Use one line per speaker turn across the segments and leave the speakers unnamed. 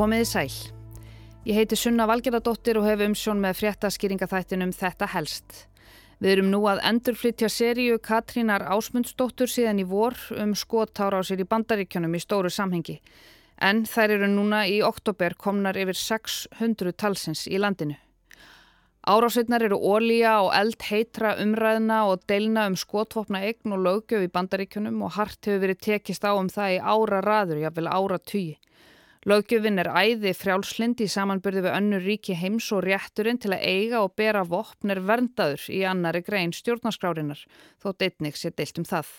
Komiði sæl. Ég heiti Sunna Valgerðardóttir og hef umsjón með fréttaskýringaþættinum Þetta helst. Við erum nú að endurflytja seríu Katrínar Ásmundsdóttur síðan í vor um skottára á sér í bandaríkjunum í stóru samhengi. En þær eru núna í oktober komnar yfir 600 talsins í landinu. Árásveitnar eru ólíja og eld heitra umræðna og deilna um skotvopna eign og lögjöf í bandaríkjunum og hart hefur verið tekist á um það í ára raður, jáfnvel ára tugi. Löggjöfin er æði frjálslind í samanbyrði við önnur ríki heims og rétturinn til að eiga og bera vopn er verndaður í annari grein stjórnarskrárinar, þótt einnig sé deilt um það.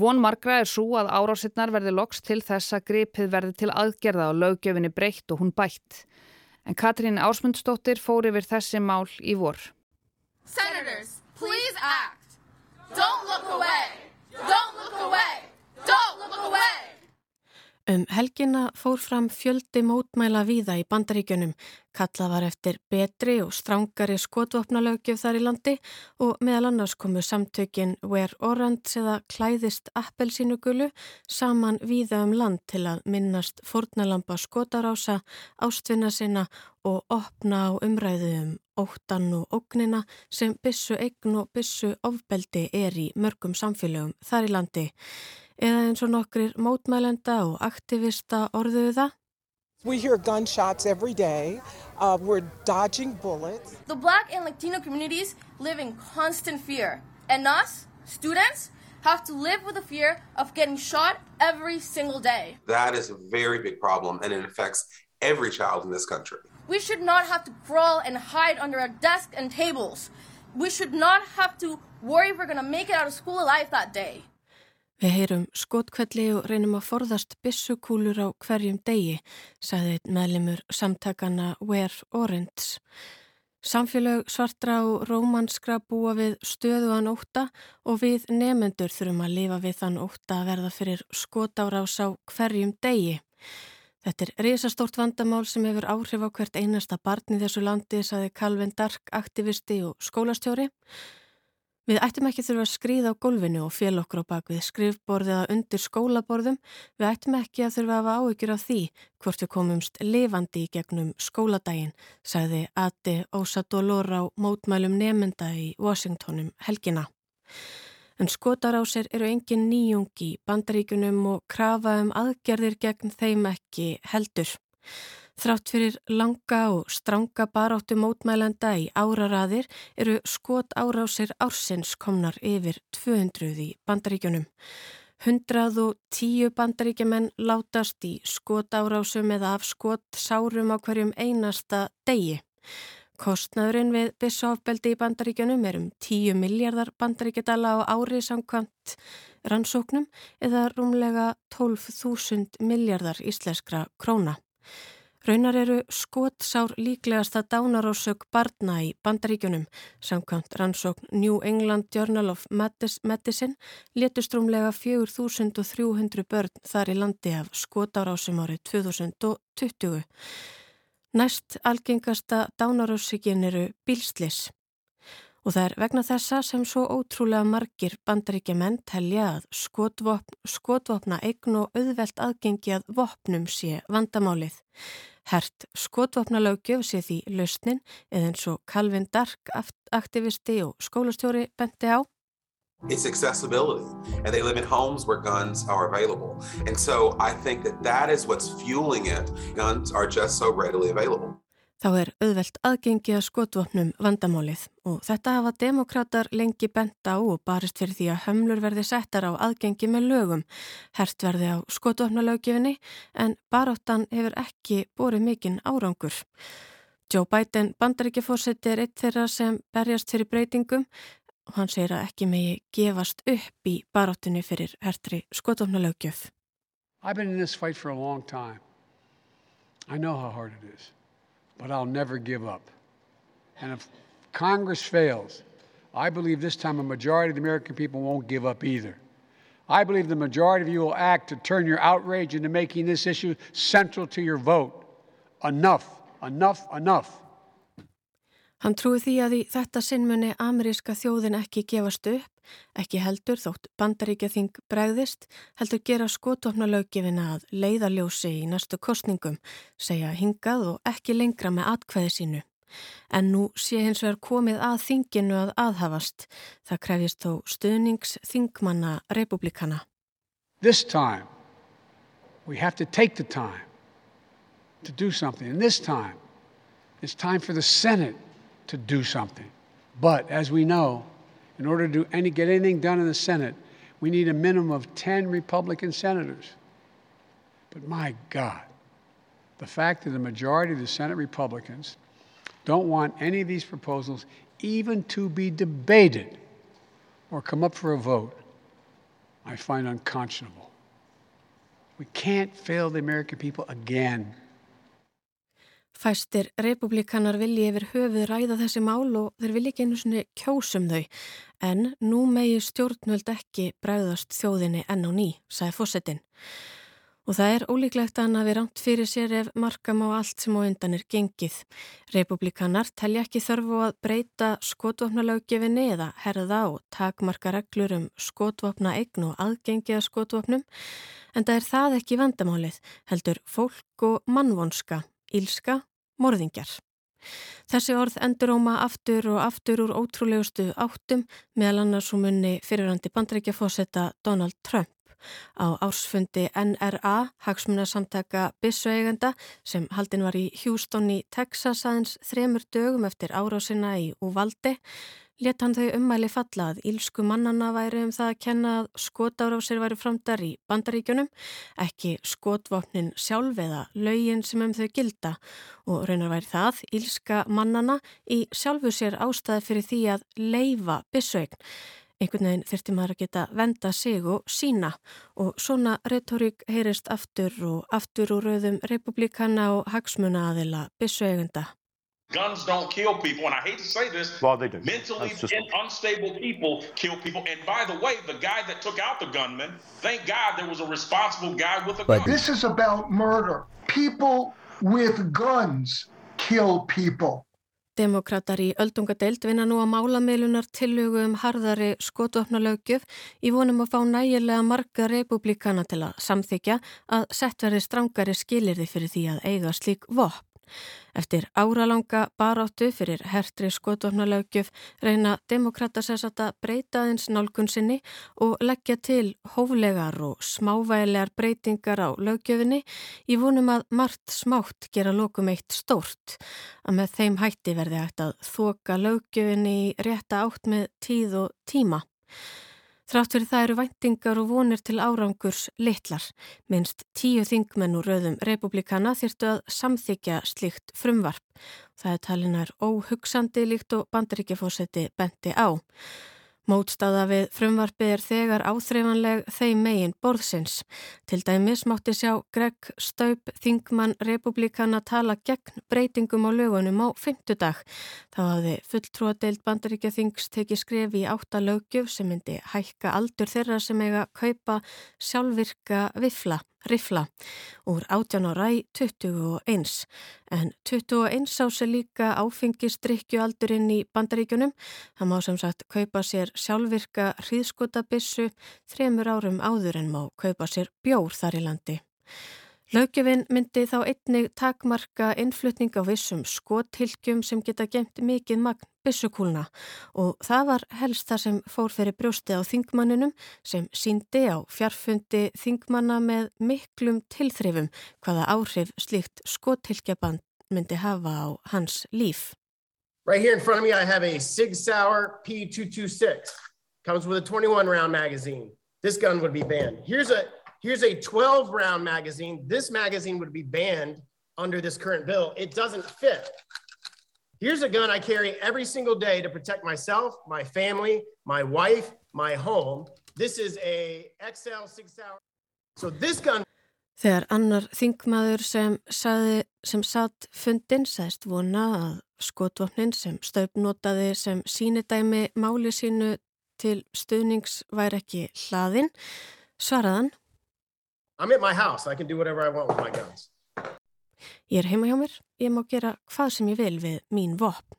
Von margra er svo að árásinnar verði loks til þess að gripið verði til aðgerða og löggjöfinni breytt og hún bætt. En Katrín Ásmundsdóttir fór yfir þessi mál í vor.
Senators, please act. Don't look away. Don't look away. Don't look away.
Um helgina fór fram fjöldi mótmæla víða í bandaríkjunum. Kallað var eftir betri og strángari skotvopnalaugjöf þar í landi og meðal annars komu samtökin Wear Orange eða Klæðist Appelsínugulu saman víða um land til að minnast fornalampa skotarása, ástvinna sinna og opna á umræðu um óttan og ógnina sem bissu eign og bissu ofbeldi er í mörgum samfélögum þar í landi eða eins og nokkrir mótmælenda og aktivista orðuðu það.
We hear gunshots every day. Uh, we're dodging bullets.
The black and Latino communities live in constant fear. And us, students, have to live with the fear of getting shot every single day.
That is a very big problem and it affects every child in this country.
We should not have to crawl and hide under our desks and tables. We should not have to worry if we're going to make it out of school alive that day.
Við heyrum skotkvelli og reynum að forðast bissukúlur á hverjum degi, sagði meðlimur samtakana Wear Orange. Samfélög svartra og rómanskra búa við stöðuan óta og við nefendur þurfum að lifa við þann óta að verða fyrir skotárás á hverjum degi. Þetta er risastórt vandamál sem hefur áhrif á hvert einasta barn í þessu landi, sagði Calvin Dark, aktivisti og skólastjóri. Við ættum ekki þurfa að skrýða á gólfinu og fél okkur á bakvið skrifborðið að undir skólaborðum. Við ættum ekki að þurfa að hafa áhyggjur af því hvort við komumst lifandi í gegnum skóladaginn, sagði Ati Ósadolor á mótmælum nefnda í Washingtonum helgina. En skotarásir eru engin nýjungi bandaríkunum og krafa um aðgerðir gegn þeim ekki heldur. Þrátt fyrir langa og stranga baráttu mótmælenda í áraraðir eru skot árásir ársins komnar yfir 200 í bandaríkjunum. 110 bandaríkjumenn látast í skot árásum eða af skot sárum á hverjum einasta degi. Kostnaðurinn við bissofbeldi í bandaríkjunum er um 10 miljardar bandaríkjadala á ári samkvæmt rannsóknum eða rúmlega 12.000 miljardar íslenskra króna. Raunar eru skotsár líklegasta dánarósök barna í bandaríkjunum. Samkvæmt rannsókn New England Journal of Medicine letust rúmlega 4300 börn þar í landi af skotárásum árið 2020. Næst algengasta dánarósökin eru bílslis. Og það er vegna þessa sem svo ótrúlega margir bandaríkja menn telja að skotvopn, skotvopna eign og auðvelt aðgengi að vopnum sé vandamálið. Hert skotvopnalaugjöf sé því lausnin eða eins og Calvin Dark aktivisti og skólastjóri benti á.
It's accessibility and they live in homes where guns are available and so I think that that is what's fueling it. Guns are just so readily available.
Þá er auðvelt aðgengi að skotvopnum vandamálið og þetta hafa demokrater lengi benta á og barist fyrir því að hömlur verði settar á aðgengi með lögum. Hert verði á skotvopnalögjöfinni en baróttan hefur ekki borið mikinn árangur. Joe Biden bandaríkjafórseti er eitt þeirra sem berjast fyrir breytingum og hann segir að ekki megi gefast upp í baróttunni fyrir hertri skotvopnalögjöf.
I've been in this fight for a long time. I know how hard it is. But I'll never give up. And if Congress fails, I believe this time a majority of the American people won't give up either. I believe the majority of you will act to turn your outrage into making this issue central to your vote. Enough, enough, enough.
Hann trúi því að í þetta sinnmunni ameríska þjóðin ekki gefast upp, ekki heldur þótt bandaríkjaþing bregðist, heldur gera skotofnalaugifina að leiðaljósi í næstu kostningum, segja hingað og ekki lengra með atkvæði sínu. En nú sé hins vegar komið að þinginu að aðhafast. Það krefjist þó stuðnings þingmanna republikana.
This time we have to take the time to do something. And this time it's time for the Senate to do something. But as we know, in order to do any, get anything done in the Senate, we need a minimum of 10 Republican senators. But my God, the fact that the majority of the Senate Republicans don't want any of these proposals even to be debated or come up for a vote, I find unconscionable. We can't fail the American people again.
Fæstir republikanar vilji yfir höfuð ræða þessi mál og þeir vilji ekki einu svoni kjósum þau en nú megi stjórnvöld ekki bræðast þjóðinni enn á ný, sagði fósettin. Og það er ólíklegt að hann hafi rámt fyrir sér ef markam á allt sem á undan er gengið. Republikanar telja ekki þörfu að breyta skotvapnalöggefinni eða herða og takmarka reglur um skotvapna eign og aðgengiða skotvapnum en það er það ekki vandamálið, heldur fólk og mannvonska ílska, morðingjar. Þessi orð enduróma aftur og aftur úr ótrúlegustu áttum meðal annars um unni fyrirrandi bandrækjafósetta Donald Trump á ársfundi NRA, hagsmunasamtaka Bissueigenda sem haldin var í Houston í Texas aðeins þremur dögum eftir árásina í Uvalde let hann þau ummæli falla að ílsku mannana væri um það að kenna að sér væri framdar í bandaríkjunum, ekki skotvopnin sjálf eða laugin sem um þau gilda og raunar væri það ílska mannana í sjálfu sér ástæði fyrir því að leifa bissögn. Einhvern veginn þurfti maður að geta venda sig og sína og svona retorík heyrist aftur og aftur úr rauðum republikana og hagsmuna aðila bissögunda.
Guns don't kill people, and I hate to say this.
Well, they do.
Mentally
just...
unstable people kill people. And by the way, the guy that took out the gunman, thank God there was a responsible guy with a
but
gun.
This is about murder. People with guns kill people.
Demokrater í öldungadeild vinna nú að málameilunar tillögu um harðari skotvopnalaugjöf í vonum að fá nægilega marga republikana til að samþykja að sett verði strángari skilirði fyrir því að eiga slík vopn. Eftir áralanga baráttu fyrir hertri skotvapnalaugjöf reyna demokrata sérsagt að breyta aðeins nálgun sinni og leggja til hóflegar og smávægilegar breytingar á laugjöfinni í vonum að margt smátt gera lokum eitt stórt að með þeim hætti verði hægt að þoka laugjöfinni í rétta átt með tíð og tíma. Þrátt fyrir það eru væntingar og vonir til árangurs litlar. Minst tíu þingmenn úr rauðum republikana þyrtu að samþykja slikt frumvarp. Það er talinar óhugsandi líkt og bandaríkjafósetti benti á. Mótstaða við frumvarpið er þegar áþreifanleg þeim megin borðsins. Til dæmis mátti sjá Greg Staup Þingmann republikana tala gegn breytingum á lögunum á fymtudag. Þá hafði fulltrúadeild bandaríkja þings tekið skref í átta lögjöf sem myndi hækka aldur þeirra sem eiga kaupa sjálfvirka vifla rifla úr 18 ára í 21 en 21 á sig líka áfengistrykjualdurinn í bandaríkunum. Það má sem sagt kaupa sér sjálfvirka hríðskotabissu þremur árum áður en má kaupa sér bjór þar í landi. Laugjöfin myndi þá einnig takmarka innflutning á vissum skothylgjum sem geta gemt mikið magn bissukúlna og það var helst það sem fór fyrir brjósti á þingmanninum sem síndi á fjarfundi þingmanna með miklum tilþrifum hvaða áhrif slíkt skothylgjaband myndi hafa á hans líf.
Right here in front of me I have a Sig Sauer P226. Comes with a 21 round magazine. This gun would be banned. Here's a Here's a 12 round magazine. This magazine would be banned under this current bill. It doesn't fit. Here's a gun I carry every single day to protect myself, my family, my wife, my home. This is a XL Sig Sauer. So this gun
Þegar annar þingmaður sem, saði, sem satt fundin sæst vona að skotvopnin sem stöpnotaði sem sínidæmi máli sínu til stuðnings væri ekki hlaðin, svaraðan
I'm at my house. I can do whatever I want with my guns.
Ég er heima hjá mér. Ég má gera hvað sem ég vil við mín vopn.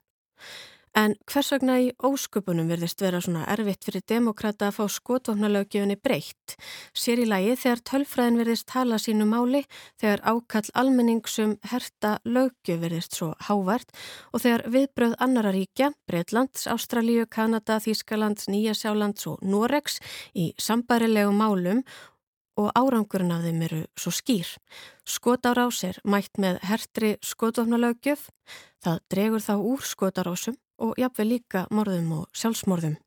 En hvers vegna í ósköpunum verðist vera svona erfitt fyrir demokrata að fá skotvopnalögjöfunni breytt? Sér í lagi þegar tölfræðin verðist tala sínu máli, þegar ákall almenningsum herta lögjöf verðist svo hávart og þegar viðbröð annara ríkja, Breitlands, Ástralíu, Kanada, Þískalands, Nýjasjálands og Noregs í sambærilegu málum og árangurinn af þeim eru svo skýr. Skotárás er mætt með hertri skotvopnalögjöf, það dregur þá úr skotarásum og jafnveg líka morðum og sjálfsmorðum.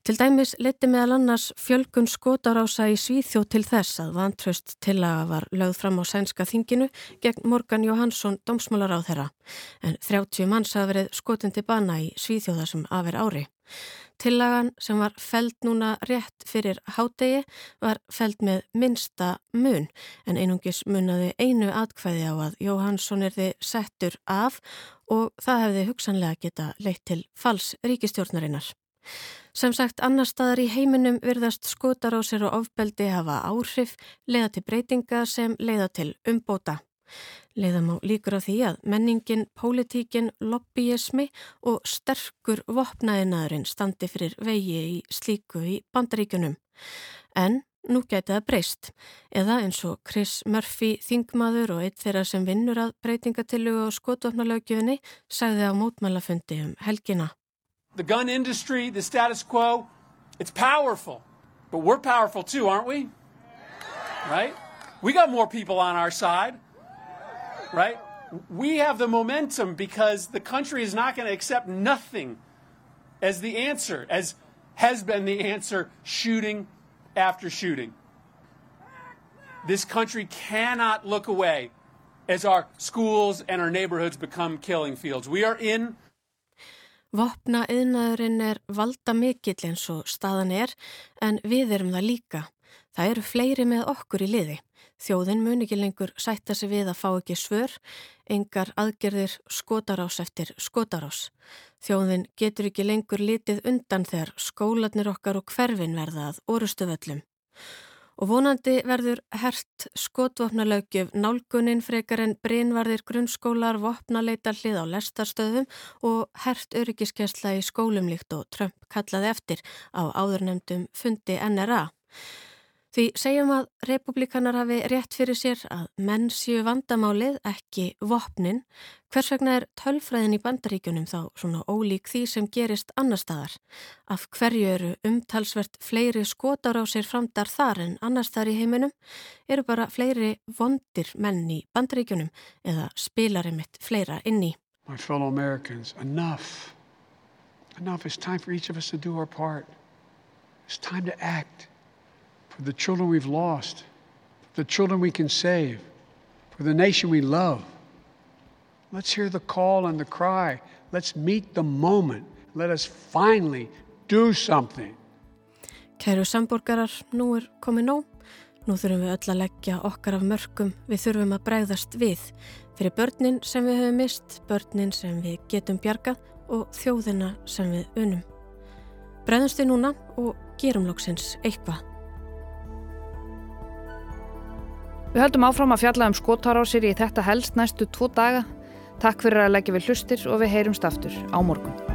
Til dæmis leti meðal annars fjölgun skotarása í Svíþjóð til þess að vantraust tillaga var lögð fram á sænska þinginu gegn Morgan Johansson domsmálar á þeirra en 30 manns hafa verið skotin til bana í Svíþjóða sem afer ári. Tillagan sem var feld núna rétt fyrir hádegi var feld með minsta mun en einungis munnaði einu atkvæði á að Jóhansson er þið settur af og það hefði hugsanlega geta leitt til fals ríkistjórnarinnar. Sem sagt, annar staðar í heiminum virðast skotar á sér og ofbeldi hafa áhrif, leiða til breytinga sem leiða til umbóta. Leiða má líkur á því að menningin, pólitíkin, lobbyismi og sterkur vopnaðinaðurinn standi fyrir vegi í slíku í bandaríkunum. En nú gæti það breyst. Eða eins og Chris Murphy, þingmaður og eitt þeirra sem vinnur að breytingatillu og skotvopnalögjöfinni sagði á mótmælafundi um helgina.
The gun industry, the status quo, it's powerful. But we're powerful too, aren't we? Right? We got more people on our side. Right? We have the momentum because the country is not going to accept nothing as the answer, as has been the answer shooting after shooting. This country cannot look away as our schools and our neighborhoods become killing fields. We are in
Vopna yðnaðurinn er valda mikill eins og staðan er en við erum það líka. Það eru fleiri með okkur í liði. Þjóðin mun ekki lengur sætta sig við að fá ekki svör, engar aðgerðir skotarás eftir skotarás. Þjóðin getur ekki lengur litið undan þegar skólanir okkar og hverfin verða að orustu völlum. Og vonandi verður hert skotvopnalaukjöf nálgunin frekar en brinnvarðir grunnskólar, vopnaleitar hlið á lestarstöðum og hert öryggiskesla í skólum líkt og Trump kallaði eftir á áðurnemdum fundi NRA. Því segjum að republikanar hafi rétt fyrir sér að menn séu vandamálið, ekki vopnin. Hvers vegna er tölfræðin í bandaríkunum þá svona ólík því sem gerist annar staðar? Af hverju eru umtalsvert fleiri skotar á sér framdar þar en annars þar í heiminum? Eru bara fleiri vondir menn í bandaríkunum eða spilarum mitt fleira inni?
My fellow Americans, enough. Enough. It's time for each of us to do our part. It's time to act. For the children we've lost, the children we can save, for the nation we love. Let's hear the call and the cry. Let's meet the moment. Let us finally do something.
Kæru samborgarar, nú er komið nóg. Nú þurfum við öll að leggja okkar af mörgum. Við þurfum að bregðast við. Fyrir börnin sem við höfum mist, börnin sem við getum bjargað og þjóðina sem við unum. Bregðumst við núna og gerum lóksins eitthvað.
Við höldum áfram að fjalla um skotárásir í þetta helst næstu tvo daga. Takk fyrir að leggja við hlustir og við heyrumst aftur á morgun.